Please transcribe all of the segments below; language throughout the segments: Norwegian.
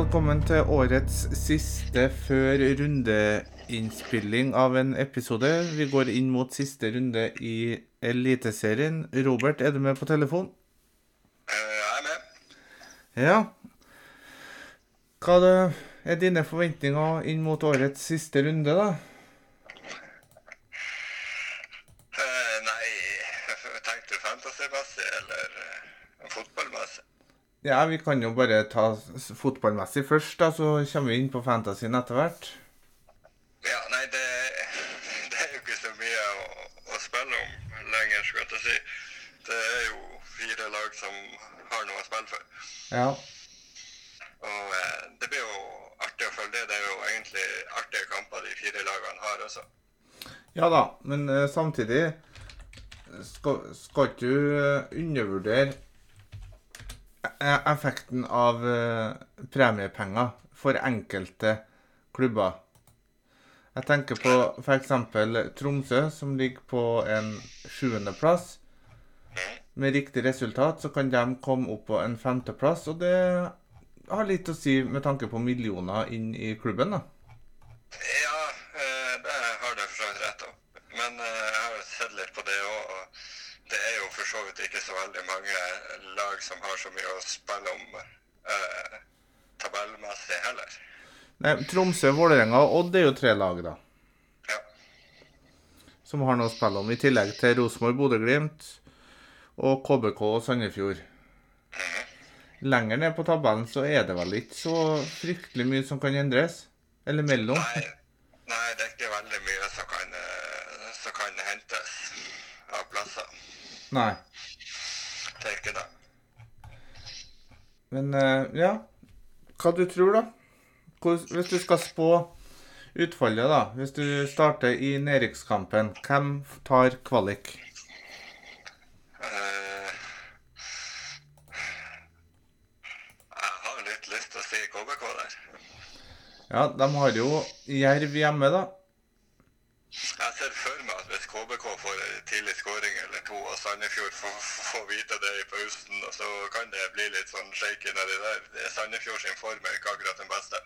Velkommen til årets siste før rundeinnspilling av en episode. Vi går inn mot siste runde i Eliteserien. Robert, er du med på telefon? Eh, Jeg er med. Ja. Hva er er dine forventninger inn mot årets siste runde, da? Ja, vi kan jo bare ta fotballmessig først, da, så kommer vi inn på fantasyen etter hvert. Ja, nei, det, det er jo ikke så mye å, å spille om lenger, skulle jeg til å si. Det er jo fire lag som har noe å spille for. Ja. Og eh, det blir jo artig å følge det. Det er jo egentlig artige kamper de fire lagene har også. Ja da, men eh, samtidig skal, skal ikke du eh, undervurdere effekten av eh, premiepenger for enkelte klubber. Jeg tenker på f.eks. Tromsø, som ligger på en sjuendeplass. Med riktig resultat så kan de komme opp på en femteplass, og det har litt å si med tanke på millioner inn i klubben. da. Ja, eh, det har du for så vidt rett om. Men eh, jeg har jo sett litt på det òg, og det er jo for så vidt ikke så veldig mange lag som har så mye å spille om eh, tabellmessig heller. Nei, Tromsø, Vålerenga og Odd er jo tre lag, da. Ja. som har noe å spille om, i tillegg til Rosenborg, Bodø-Glimt og KBK og Sandefjord. Lenger ned på tabellen så er det vel ikke så fryktelig mye som kan endres? Eller mellom? Nei, nei, det er ikke veldig mye som kan, eh, som kan hentes av plasser. Nei. Det er ikke det. Men eh, ja, hva du tror da? Hvis du skal spå utfallet, da. Hvis du starter i nedrykkskampen, hvem tar kvalik? Eh, jeg har litt lyst til å si KBK der. Ja, de har jo Jerv hjemme, da. Jeg ser for meg at hvis KBK får en tidlig skåring to, og Sandefjord får, vite det i pausen, og så kan det bli litt sånn shaky nedi der. Er Sandefjord sin form er ikke akkurat den beste.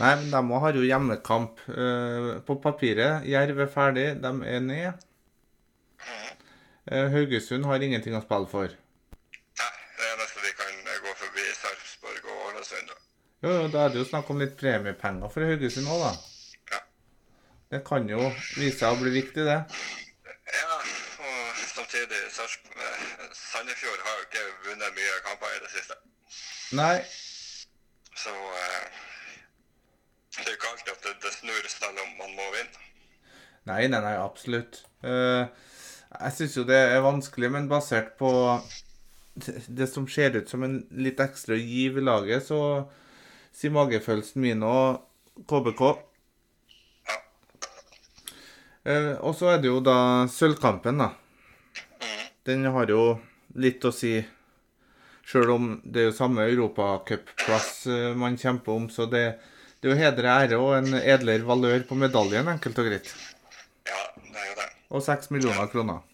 Nei, men de har jo hjemmekamp. Eh, på papiret, Jerv er ferdig, de er ned. Eh, Haugesund har ingenting å spille for. Nei, det eneste de kan gå forbi Sarpsborg og Ålesund. da. Jo, jo, da er det jo snakk om litt premiepenger for Haugesund òg, da. Ja. Det kan jo vise seg å bli viktig, det. Eh, Sandefjord har jo ikke vunnet mye kamper i det siste. Nei, Så eh, det er jo ikke alltid at det, det snur selv om man må vinne. nei, nei, nei absolutt. Uh, jeg syns jo det er vanskelig, men basert på det som ser ut som en litt ekstra giv i laget, så sier magefølelsen min og KBK. Ja. Uh, og så er det jo da sølvkampen, da. Den har jo litt å si. Sjøl om det er jo samme europacupplass eh, man kjemper om, så det, det er jo heder og ære og en edlere valør på medaljen, enkelt og greit. ja, det er jo det. Og seks millioner kroner.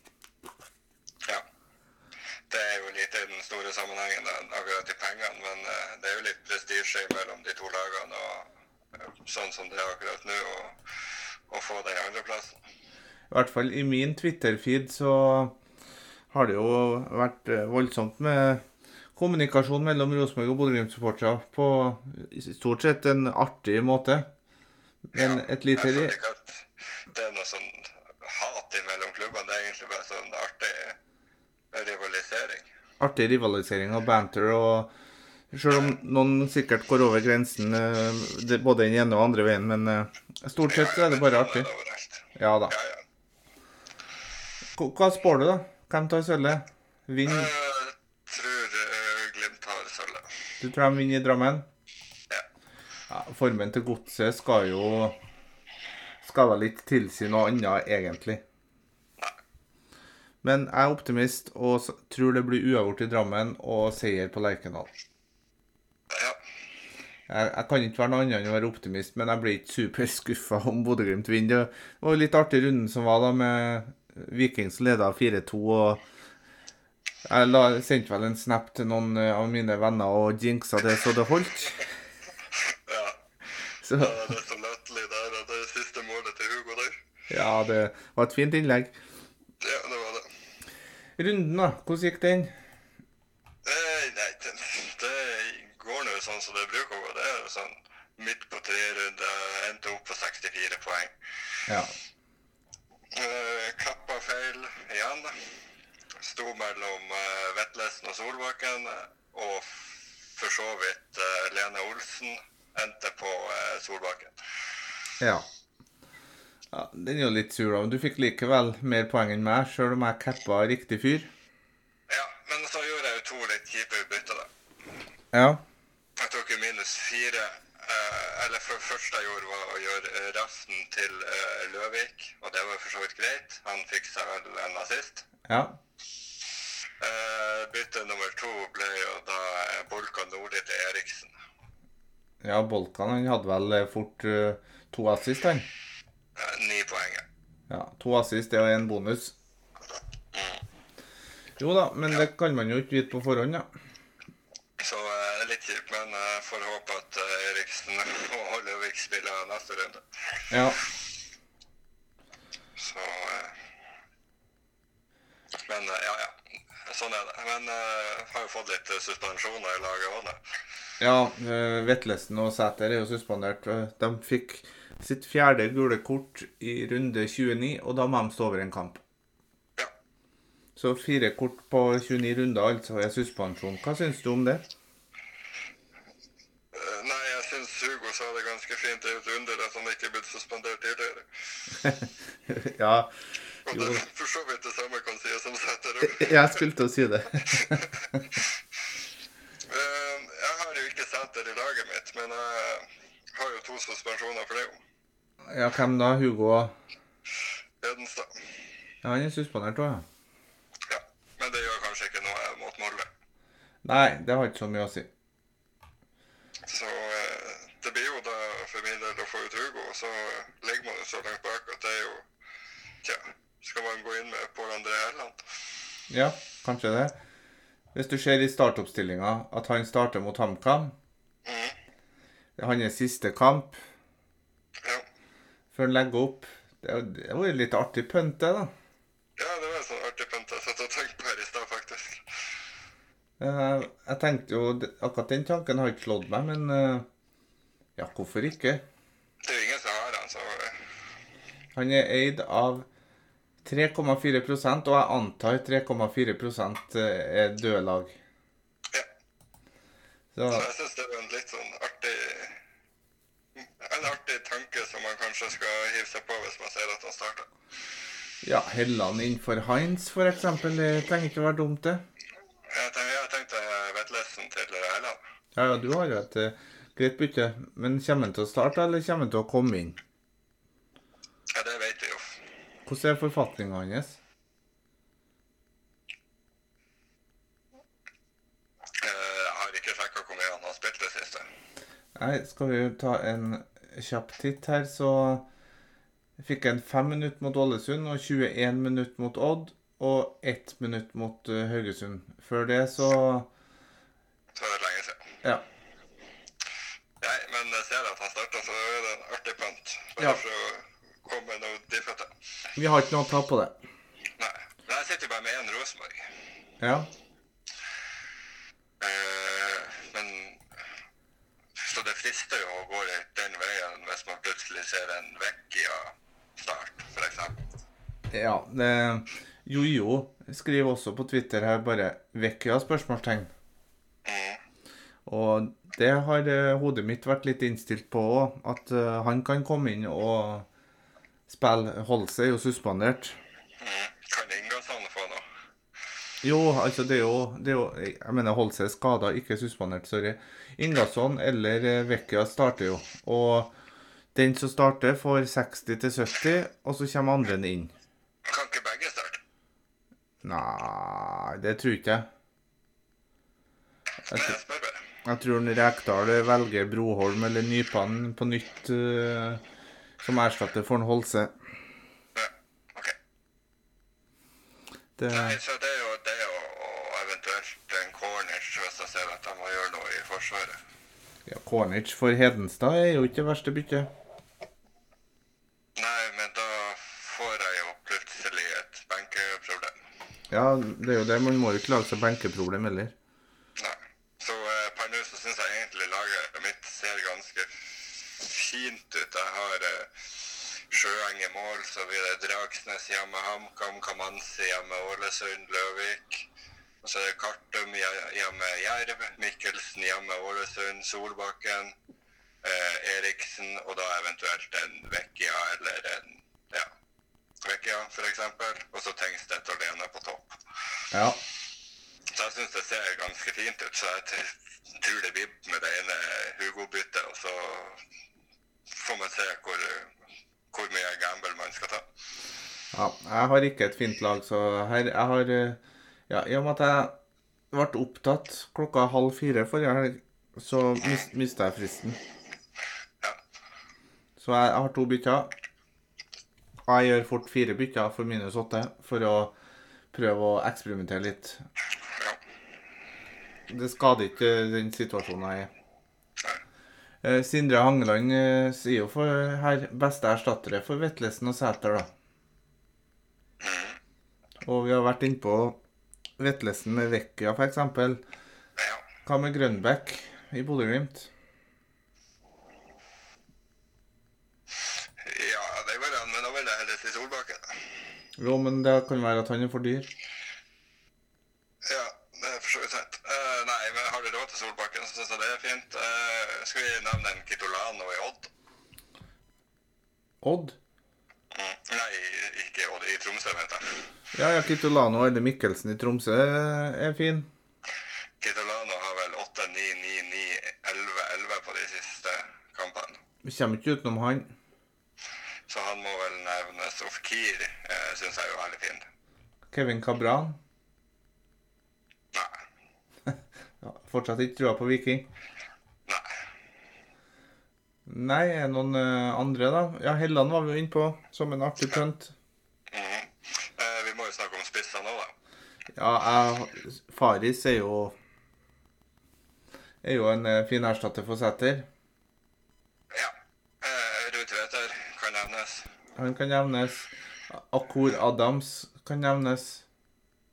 Ja. Det er jo litt i den store sammenhengen, akkurat i pengene, men eh, det er jo litt prestisje mellom de to lagene, og eh, sånn som det er akkurat nå, å få den andreplassen. I hvert fall i min Twitter-feed så har det jo vært eh, voldsomt med kommunikasjon mellom Rosenborg og Bodø-Glimt-supportere på stort sett en artig måte. Men Ja, et lite Jeg ikke at det er noe sånn hat mellom klubbene, det er egentlig bare sånn artig rivalisering. artig rivalisering og banter og Selv om noen sikkert går over grensen eh, både den ene og andre veien, men eh, stort sett er det bare artig. Ja da. Hva spår du, da? Hvem tar sølvet? Vinn? Jeg tror eh, Glimt tar sølvet. Du tror de vinner i Drammen? Ja. Ja, formen til godset skal jo Skal vel ikke tilsi noe annet, egentlig. Men jeg er optimist og tror det blir uavgjort i Drammen og seier på Lerkendal. Ja. Jeg, jeg kan ikke være noe annet enn å være optimist, men jeg blir ikke superskuffa om Bodø-Glimt vinner. Det var litt artig runden som var da, med Viking som leda 4-2. og Jeg la, sendte vel en snap til noen eh, av mine venner og jinxa det så det holdt. Så Ja, det er så latterlig der. og Det siste målet til Hugo der. ja, det var et fint innlegg. Ja, det var det. Runden, da. Hvordan gikk den? Eh, nei, det, det går nå sånn som det bruker å gå. Det er jo sånn midt på tre runder. Endte opp på 64 poeng. Ja. Eh, kappa feil igjen. Sto mellom uh, Vetlesen Solbakken. eh, Og for så vidt eh, Lene Olsen endte på eh, Solbakken. ja. Ja, Den er jo litt sur, da. Men du fikk likevel mer poeng enn meg, sjøl om jeg cappa riktig fyr. Ja, men så gjorde jeg jo to litt kjipe bytter, da. Ja. Jeg tok jo minus fire. eller for første jeg gjorde, var å gjøre resten til Løvik. Og det var for så vidt greit. Han fikk seg vel en nazist. Ja. Eh, bytte nummer to ble jo da Bolkan Bolka Nordli til Eriksen. Ja, Bolkan han hadde vel eh, fort uh, to assist, han. Eh, ni poeng. Ja, To assist er en bonus. Jo da, men det kan man jo ikke vite på forhånd, ja. Så uh, litt kjipt, men jeg får håpe at uh, Eriksen og Hollevik spiller neste runde. Ja. Så eh, Men eh, ja, ja. Sånn er det. Men uh, har jo fått litt eh, suspensjoner i laget òg, da. Ja, eh, Vetlesen og Sæter er jo suspendert. De fikk sitt fjerde gule kort i runde 29, og da må de stå over en kamp. Ja. Så fire kort på 29 runder altså er suspensjon. Hva syns du om det? Nei, jeg syns Hugo sa det ganske fint. Det er et under at han ikke er blitt suspendert tidligere. ja, Og det er for så vidt det samme kan sies om Sæterud. Jeg skulle til å si det. Eh, Jeg har jo ikke Sæter i laget mitt, men jeg har jo to suspensjoner for det jo. Ja, hvem da? Hugo? Hedenstad. Ja, han er suspendert òg, ja. Ja. Men det gjør kanskje ikke noe mot Molde. Nei, det har ikke så mye å si. Så eh, det blir jo da for min del å få ut Hugo, så ligger man jo så langt bak at det er jo Tja, skal man gå inn med Pål André Erland? Ja, kanskje det. Hvis du ser i startoppstillinga at han starter mot HamKam Mhm. Det er hans siste kamp Ja. før han legger opp. Det var jo litt artig pønt, det, da. ja, det var en sånn artig pynt jeg satt og tenkte på her i stad, faktisk. Eh, Jeg tenkte jo Akkurat den tanken har ikke slått meg, men eh, ja, hvorfor ikke? Det er ingen som har han, så Han er eid av 3,4 og jeg antar 3,4 er døde lag. ja. Så Så jeg syns det er en litt sånn artig En artig tanke som man kanskje skal hive seg på hvis man ser at han starter. ja, Helland innenfor Heinz, eksempel, det trenger ikke å være dumt, det. Jeg tenkte, jeg tenkte Vetlesen til Helland. Ja, ja, du har jo et eh, greit bytte. Men kommer han til å starte, eller kommer han til å komme inn? Ja, det vet vi jo. Hvordan er forfatninga hans? Eh, Jeg har ikke sjekka hvor mye han har spilt det siste. Nei, skal vi ta en kjapp titt her, så fikk en 5 minutter mot Ålesund og 21 minutter mot Odd og 1 minutt mot eh, Haugesund. Før det så Så er det lenge siden. Ja. Nei, men jeg ser at han starta, så er det en artig punt. Bare Ja. for å komme med noe diffete. Vi har ikke noe å ta på det. Nei. Jeg sitter bare med én Rosenborg. Ja. Uh, men Så det frister jo å gå litt den veien hvis man plutselig ser en Vecchia-start, f.eks. Ja, det jo, skriver også på Twitter her bare 'Vekkia?' spørsmålstegn. Mm. Og det har eh, hodet mitt vært litt innstilt på òg, at eh, han kan komme inn og spille. Holse er jo suspendert. Mm. Kan Ingasson få noe? Jo, altså det er jo, det er jo Jeg mener Holse er skada, ikke suspendert, sorry. Ingasson eller eh, Vecchia starter jo. Og den som starter, får 60 til 70, og så kommer andre inn. Kan ikke begge starte? Nei, det tror ikke jeg. Jeg bare. Jeg tror Rekdal velger Broholm eller Nypan på nytt eh, som erstatter for en Holse. Ja, OK. Det, Nei, så det er jo det og, og eventuelt en corner hvis jeg ser at de må gjøre noe i forsvaret. Ja, Cornic for Hedenstad er jo ikke det verste byttet. Nei, men da får jeg jo plutselig et benkeproblem. Ja, det er jo det. Man må jo ikke lage seg benkeproblem heller. Nei. Så eh, per nå så syns jeg egentlig laget mitt ser ganske fint ut. Jeg har eh, Sjøeng i mål, så blir det Dragsnes hjemme, HamKam, Kamanzi hjemme, Ålesund, Løvik. Og så er det Kartum hje- hjemme, Jerv, Mikkelsen hjemme, Ålesund, Solbakken, eh, Eriksen, og da eventuelt en Vecchia eller en ja, Vecchia eksempel. Og så Tengstedt alene på topp. Ja. Så jeg syns det ser ganske fint ut. Så jeg tror det blir med det ene Hugo-byttet. Og så får man se hvor, hvor mye gamble man skal ta. ja. Jeg har ikke et fint lag, så her Jeg har eh, Ja, i og med at jeg ble opptatt klokka halv fire forrige helg, så mis, mista jeg fristen. Så jeg, har to bytter. Jeg gjør fort fire bytter for minus åtte for å prøve å eksperimentere litt. Det skader ikke den situasjonen jeg er i. Eh, Sindre Hangeland eh, sier jo for her beste erstattere for Vetlesen og Sæter, da. Og vi har vært innpå Vetlesen med Vecchia, f.eks. Hva med Grønbæk i Bodø-Glimt? Ja, det går an, men da vil jeg heller si Solbakken. Jo, men det kan være at han er for dyr. Ja, det er for så vidt sant. Uh, nei, men har du råd til Solbakken, så syns jeg det er fint. Uh, skal vi nevne en Kitolano i Odd? Odd? Mm. Nei, ikke Odd, i Tromsø, mente jeg. Ja, ja, Kitolano eller Mikkelsen i Tromsø er fin. Kitolano har vel 8, 9, 9, 9, 11, 11 på de siste kampene. Vi kommer ikke utenom han. Så han må vel nevnes. Og Fikir eh, syns jeg er jo veldig fin. Kevin Cabran. Nei. Ja, fortsatt ikke trua på Viking. Nei. Nei, er det noen eh, andre, da? Ja, Helland var vi jo inne på, som en artig pønt. Mhm. eh, vi må jo snakke om spissene òg, da. Ja, jeg, Faris er jo Er jo en eh, fin erstatter for Sæter. Ja. Eh, Ruud Tveter kan nevnes. Han kan nevnes. Akur Adams kan nevnes.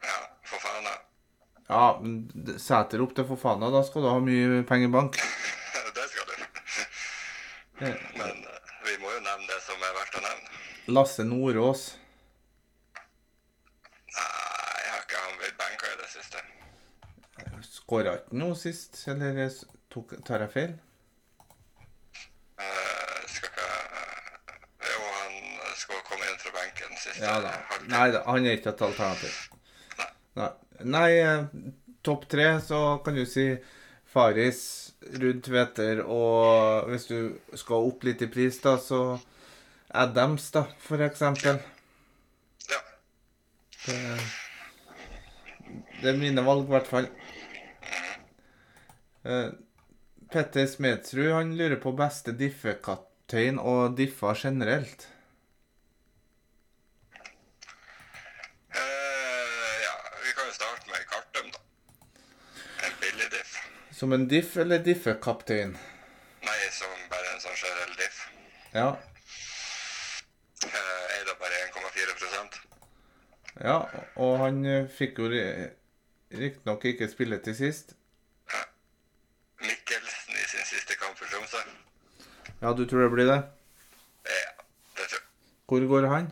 Ja, for faen. da. Ja, Sæter opp til Fofana, da skal du ha mye penger i bank. det skal du. Men eh, vi må jo nevne det som er verdt å nevne. Lasse Nordås. Nei, jeg har ikke han blitt banka i det siste. Skåra ikke noe sist, eller tok, tar jeg feil? Eh, skal ikke Jo, han skal komme inn fra benken siste Ja da. Nei da, han er ikke et alternativ. Nei, Nei eh, topp tre, så kan du si Faris, Ruud Tveter og hvis du skal opp litt i pris, da, så Adams, da, for eksempel. Ja. Det, det er mine valg, i hvert fall. Uh, Petter Smedsrud han lurer på beste diffekaptein og diffa generelt. Eh, ja, vi kan jo starte med Kartum, da. En billig diff. Som en diff eller diffe-kaptein? Nei, som bare en sånn generell diff. Ja. Eh, Eida bare 1,4% Ja, og han eh, fikk jo ri- riktignok ikke spille til sist. Mikkelsen i sin siste kamp for Tromsø. Ja, du tror det blir det? Ja, det tror jeg. Hvor går han?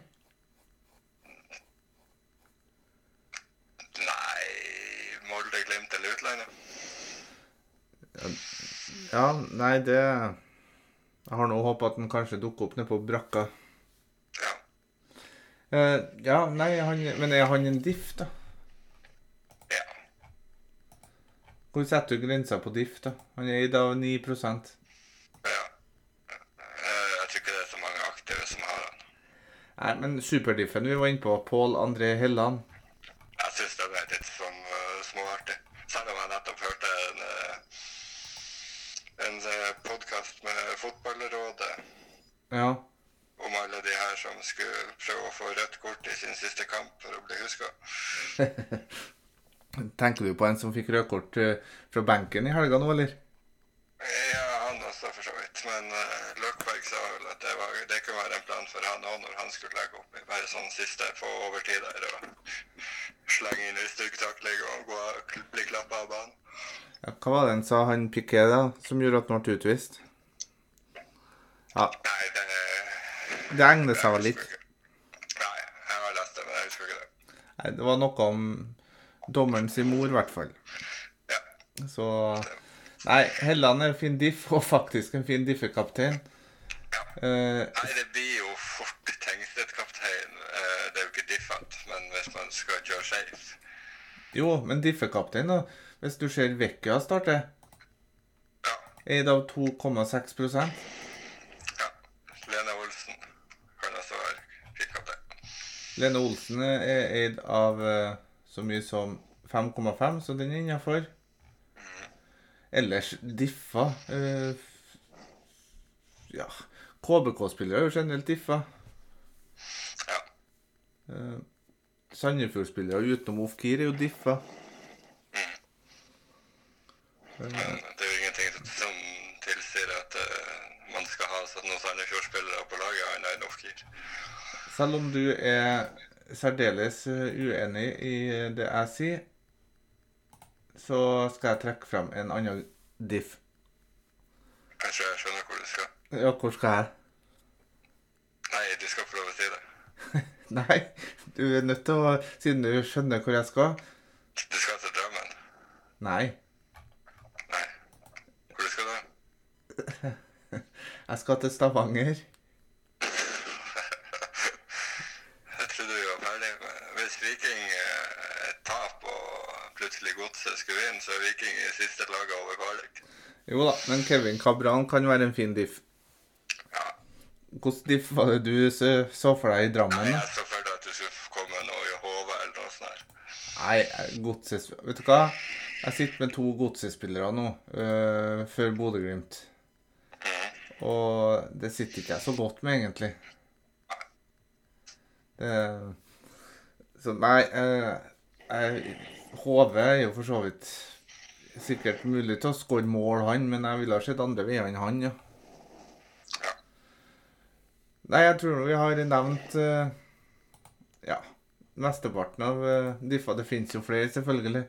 Nei, Molde, Glimt eller utlandet? Ja, nei, det Jeg har nå håpa at han kanskje dukker opp nede på brakka. Ja. Eh, ja, nei, han, men er han en diff, da? ja. Hvor setter du grensa på diff, da? Han er i dag 9% ja. Eh, jeg tror ikke det er så mange aktive som har han. Nei, men superdiffen vi var inne på, Pål André Helland. Jeg syns det ble litt sånn uh, småartig. Selv om jeg nettopp hørte en, uh, en uh, podkast med Fotballrådet Ja. om alle de her som skulle prøve å få rødt kort i sin siste kamp for å bli huska. Tenker du på en som fikk rødkort kort fra benken i helga nå, eller? Ja, han også, for så vidt. Men uh, Løkberg sa vel at det, var, det kunne være en plan for han òg når han skulle legge opp. Bare sånn siste på overtid der og slenge inn ei styggtakling og gå, bli klappa av banen. Ja, hva var det han sa, han Piquet, da, som gjorde at han ble utvist? Ja, Nei, det det egner seg vel litt. Nei, jeg har lest det, men jeg husker ikke det. Nei, det var noe om dommeren sin mor, i hvert fall. Ja. Så Nei, Helland er en fin diff, og faktisk en fin diffekaptein. Eh, Nei, det blir jo fort Tengstedt-kaptein. Eh, Det er jo ikke diffent, men hvis man skal kjøre safe jo, men diffekaptein, da. Hvis du ser Vecchia starte, Ja. eid av 2,6 ja. Lene Olsen kan også være fikk-kaptein. Lene Olsen er eid av eh, så mye som 5,5, så den er innafor. Ellers diffa eh, Ja. KBK-spillere er jo generelt diffa. Ja. Eh, Sandefjord-spillere utenom Ofkir er jo diffa. Men det er jo ingenting som tilsier at eh, man skal ha sånn noen Sandefjord-spillere på laget annet enn Ofkir. Selv om du er særdeles eh, uenig i det jeg sier, så skal jeg trekke frem en annen diff. Tror jeg skjønner hvor du skal. Ja, hvor skal jeg? Nei, du skal få lov å si det. Nei, du er nødt til å Siden du skjønner hvor jeg skal. Du skal til Drammen. Nei. Nei. Hvor skal du? Jeg skal til Stavanger. Jeg trodde vi var ferdig med Hvis Viking eh, tap og plutselig godset skulle inn, så er Viking i siste laget over kvalik. Jo da, men Kevin Cabran kan være en fin diff. Ja. Hvilken diff var det du så så for deg i Drammen? Nei, jeg så for deg at du skulle komme noe i HV eller noe sånt. Der. Nei, godses... Vet du hva? Jeg sitter med to godsespillere nå, øh, før Bodø-Glimt. Og det sitter ikke jeg så godt med, egentlig. Det Så nei øh, jeg, HV er jo for så vidt sikkert mulig til å skåre mål, han, men jeg ville ha sett andre veier enn han, ja. Ja. Nei, jeg tror vi har nevnt uh, ja, mesteparten av uh, diffa. Det finnes jo flere, selvfølgelig.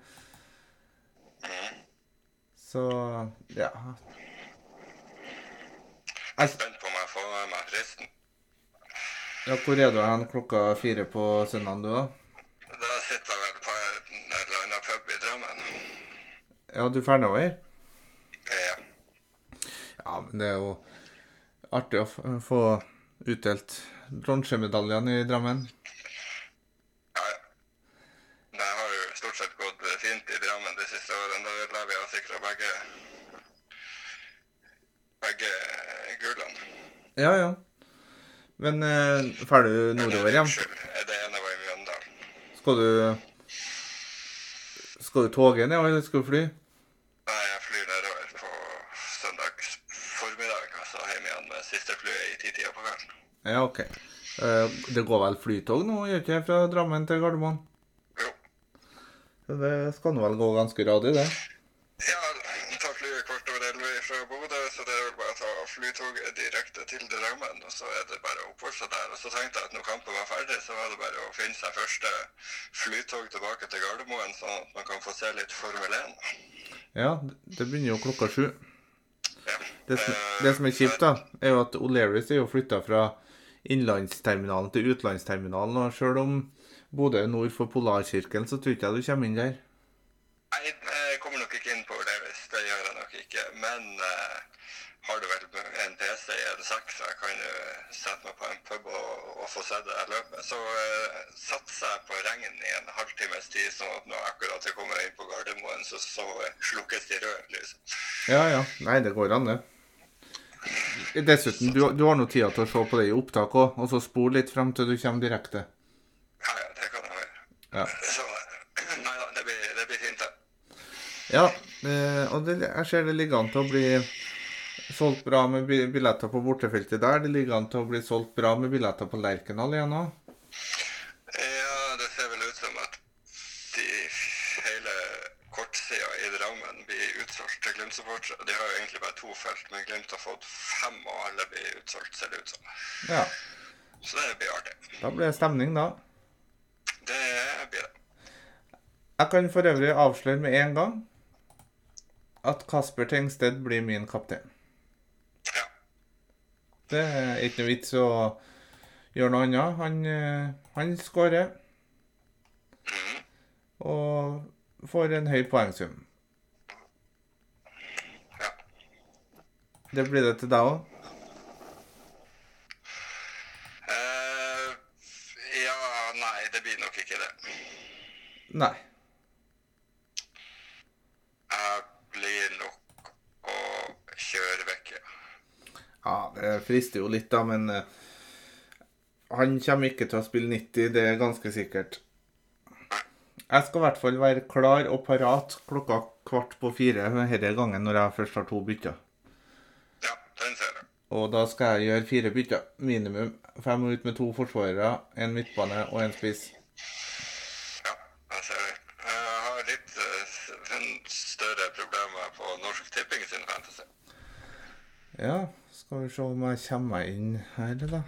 Så ja. Jeg er spent på om jeg får med meg resten. ja hvor er du hen klokka fire på søndag, du? Da sitter jeg vel på en eller annen pub i Drammen. Ja, du er ferdig over? Ja. Ja, men det er jo artig å få utdelt bronsemedaljene i Drammen. ja. Det har jo stort sett gått fint i Drammen de siste årene. Da vi ha sikra begge begge gullene. Ja, ja. Men eh, du nordover igjen? Unnskyld, det ene var i Mjøndalen. Skal du Skal du toge ned, eller skal du fly? Nei, jeg flyr nedover på søndag formiddag, altså hjem igjen med siste flyet i titida på kvelden. Ja, OK. Eh, det går vel flytog nå, gjør ikke det, fra Drammen til Gardermoen? Jo. Det skal nå vel gå ganske radig, det. Ja, ta flyet kvart over elleve fra Bodø, så det er vel bare å ta flytoget direkte til Drammen, og så er det bare å oppholde seg der. Og så tenkte jeg at når kampen var ferdig, så var det bare å finne seg første flytog tilbake til Gardermoen, sånn at man kan få se litt Formel 1. Ja, det begynner jo klokka sju. Ja. Det Eh, det som er kjipt, da, er jo at O'Learys er jo flytta fra innlandsterminalen til utenlandsterminalen. Og sjøl om Bodø er nord for Polarkirken, så tror ikke jeg du kommer inn der. Nei, jeg kommer nok ikke inn på Levis, det gjør jeg nok ikke. Men eh, har du vel en PC i en sekk, så jeg kan jo sette meg på en pub og, og få sett det løpet. Så eh, jeg på regn i en halvtimes tid, sånn at når akkurat jeg kommer inn på Gardermoen, så, så slukkes de røde lysene. Ja, ja. Nei, det går an, det. Dessuten, du, du har nå tida til å se på det i opptak òg, og så spole litt frem til du kommer direkte. Ja, ja, det kan jeg gjøre. Ja. Så nei da, det blir, det blir fint, det. Ja, eh, og det, jeg ser det ligger an til å bli solgt bra med billetter på bortefeltet der. Det ligger an til å bli solgt bra med billetter på Lerkendal igjen òg. Ja, det ser vel ut som at de hele kortsida i Drammen blir utsolgt til Glimt-supportere. de har jo egentlig bare to felt, men Glimt har fått fem, og alle blir utsolgt, ser det ut som. Ja. Så det blir artig. Da blir det stemning, da. Det blir det. Jeg kan for øvrig avsløre med en gang at Kasper Tengsted blir min kaptein. Ja. Det er ikke noe vits å gjøre noe annet. Han, eh, han skårer Mhm. og får en høy poengsum. Det blir det til deg òg? Uh, ja, nei, det blir nok ikke det. Nei. Jeg blir nok å kjøre vekk, ja. Ja, det frister jo litt, da, men eh, han kommer ikke til å spille 90, det er ganske sikkert. Jeg skal i hvert fall være klar og parat klokka kvart på fire denne gangen når jeg først har to bytter. Ja, den ser jeg. Og da skal jeg gjøre fire bytter, minimum. Må ut med to forsvarere, en midtbane og en spiss. Ja, jeg ser det. Jeg har litt eh, større problemer på Norsk Tipping sin fantasy. Ja, skal vi se om jeg kommer meg inn her, da.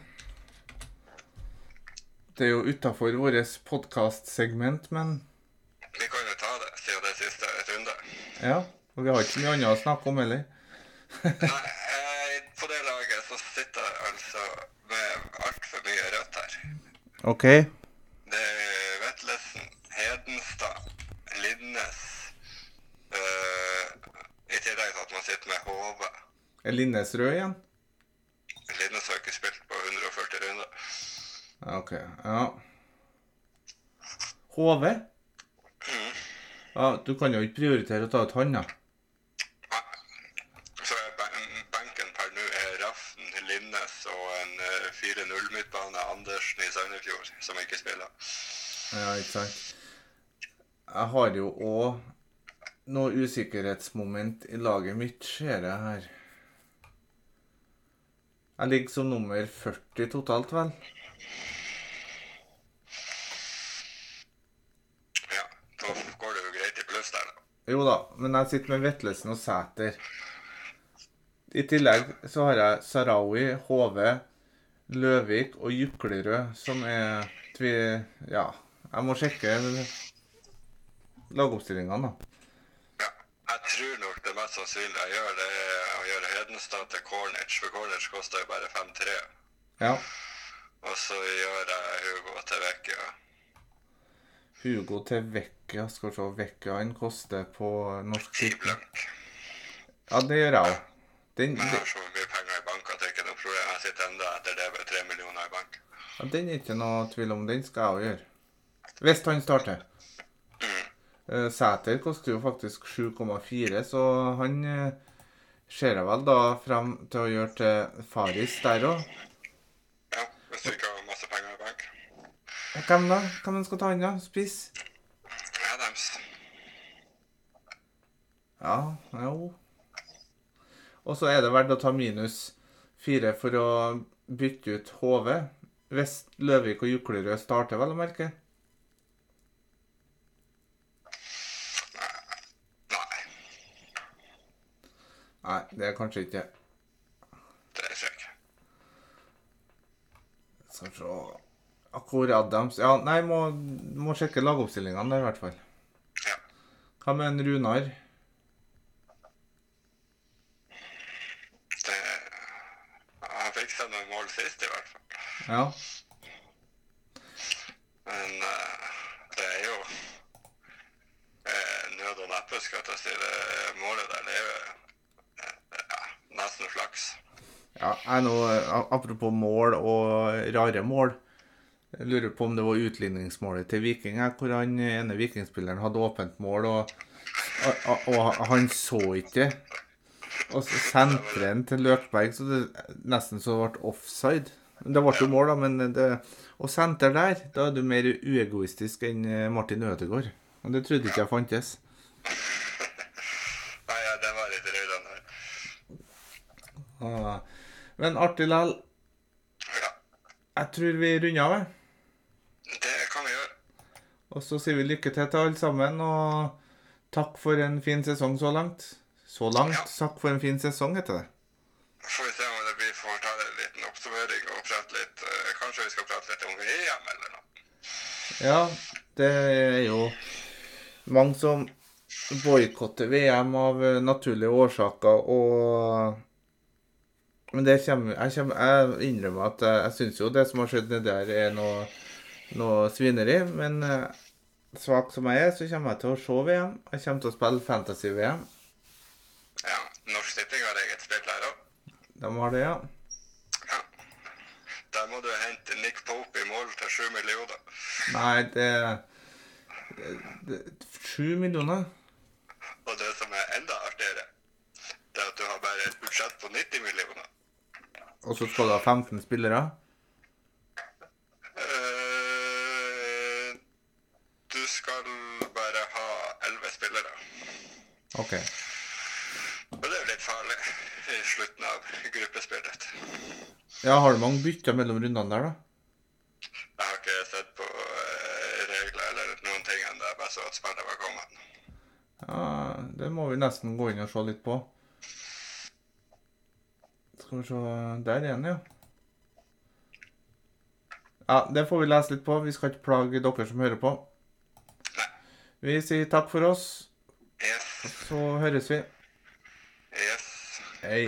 Det er jo utafor vårt podkastsegment, men Vi kan jo ta det, siden det er siste runde. ja. Og vi har ikke så mye annet å snakke om heller. Nei, eh, på det laget så sitter jeg altså med altfor mye rødt her. OK. Det er Vetlesen, Hedenstad, Linnes uh, I tillegg til at man sitter med Hove. Er Linnes rød igjen? Linnes har ikke spilt på 140 runder. OK. Ja. HV? Ja, du kan jo ikke prioritere å ta ut han, da. Nei. Så er ben- benken per nå er Raften, Linnes og en eh, 4-0-midtbane, Andersen i Sandefjord, som ikke spiller. Ja, ikke sant. Jeg har jo òg noe usikkerhetsmoment i laget mitt, ser jeg her. Jeg ligger som nummer 40 totalt, vel? Ja, da går det jo greit i pluss der, da. Jo da, men jeg sitter med Vetlesen og Sæter. I tillegg så har jeg Sarawi, HV, Løvik og Juklerød, som er tvi... Ja, jeg må sjekke lagoppstillingene, da. Jeg tror nok det mest sannsynlige jeg gjør, det er å gjøre Hedenstad til Cornic, for Cornic koster jo bare 5-3. Ja. Og så gjør jeg Hugo til Vecchia. Hugo til Vecchia. Skal vi se, Vecchia han koster på Norsk Ti blank. Ja, det gjør jeg òg. Den, Men jeg har så mye penger i bank at det ikke er noe problem. Jeg sitter enda etter det med 3 millioner i bank. ja, den er ikke noe tvil om. Den skal jeg òg gjøre. Hvis han starter. Eh, Sæter koster jo faktisk 7,4, så han eh, ser jeg vel da frem til å gjøre til Faris der òg. Ja, hvis du ikke har masse penger i bank. Hvem da? Hvem skal ta han, da? Spiss? Adams. Ja, jo. Og så er det verdt å ta minus fire for å bytte ut HV. Hvis Løvik og Juklerød starter, vel å merke. Nei, det er kanskje ikke det tror jeg ikke. Skal se Akkurat Adams Ja, nei, må, må sjekke lagoppstillingene der, i hvert fall. Ja. Hva med en Runar? Det, han fikk seg noen mål sist, i hvert fall. Ja. Men uh, det er jo uh, nød og neppe, skal jeg ta si. Det målet der, det er jo nesten flaks. ja jeg nå, apropos mål og rare mål. Jeg lurer på om det var utligningsmålet til Viking, hvor han ene vikingspilleren hadde åpent mål, og, og, og, og han så ikke. Og så sentrer han til Løkberg, så det nesten så det ble offside. Det ble jo mål, da, men det, å sentre der, da er du mer uegoistisk enn eh, Martin Ødegaard. Og det trodde ikke jeg fantes. Nei, ja, det var litt røydende. Ah, Men artig likevel. Ja, Jeg tror vi runder av, jeg. det kan vi gjøre. Og så sier vi lykke til til alle sammen, og takk for en fin sesong så langt. Så langt. Ja. Takk for en fin sesong, heter det. Får vi se om det blir får ta en liten oppsummering og prate litt eh, Kanskje vi skal prate litt om VM eller noe. Ja, det er jo mange som boikotter VM av eh, naturlige årsaker, og Men det kommer Jeg, kommer, jeg innrømmer at jeg, jeg syns jo det som har skjedd nedi der, er noe, noe svineri, men eh, svak som jeg er, så kommer jeg til å se VM. Jeg kommer til å spille Fantasy-VM. Ja, Norsk Tipping har eget spill her òg. De har det, ja. Ja. Der må du hente Nick Pope i mål til sju millioner. Nei, det Sju millioner? Og det som er enda artigere, det er at du har bare et budsjett på 90 millioner. Og så skal du ha 15 spillere? Uh, du skal bare ha 11 spillere. OK. Og det er jo litt farlig i slutten av gruppespillet. Ja, har du mange bytter mellom rundene der, da? Jeg har ikke sett på eh, regler eller noen ting ennå. Jeg bare så at spillet var kommet. Ja, det må vi nesten gå inn og se litt på. Skal vi se Der igjen, ja. Ja, det får vi lese litt på. Vi skal ikke plage dere som hører på. Vi sier takk for oss, Yes. så høres vi. Yes. Hei.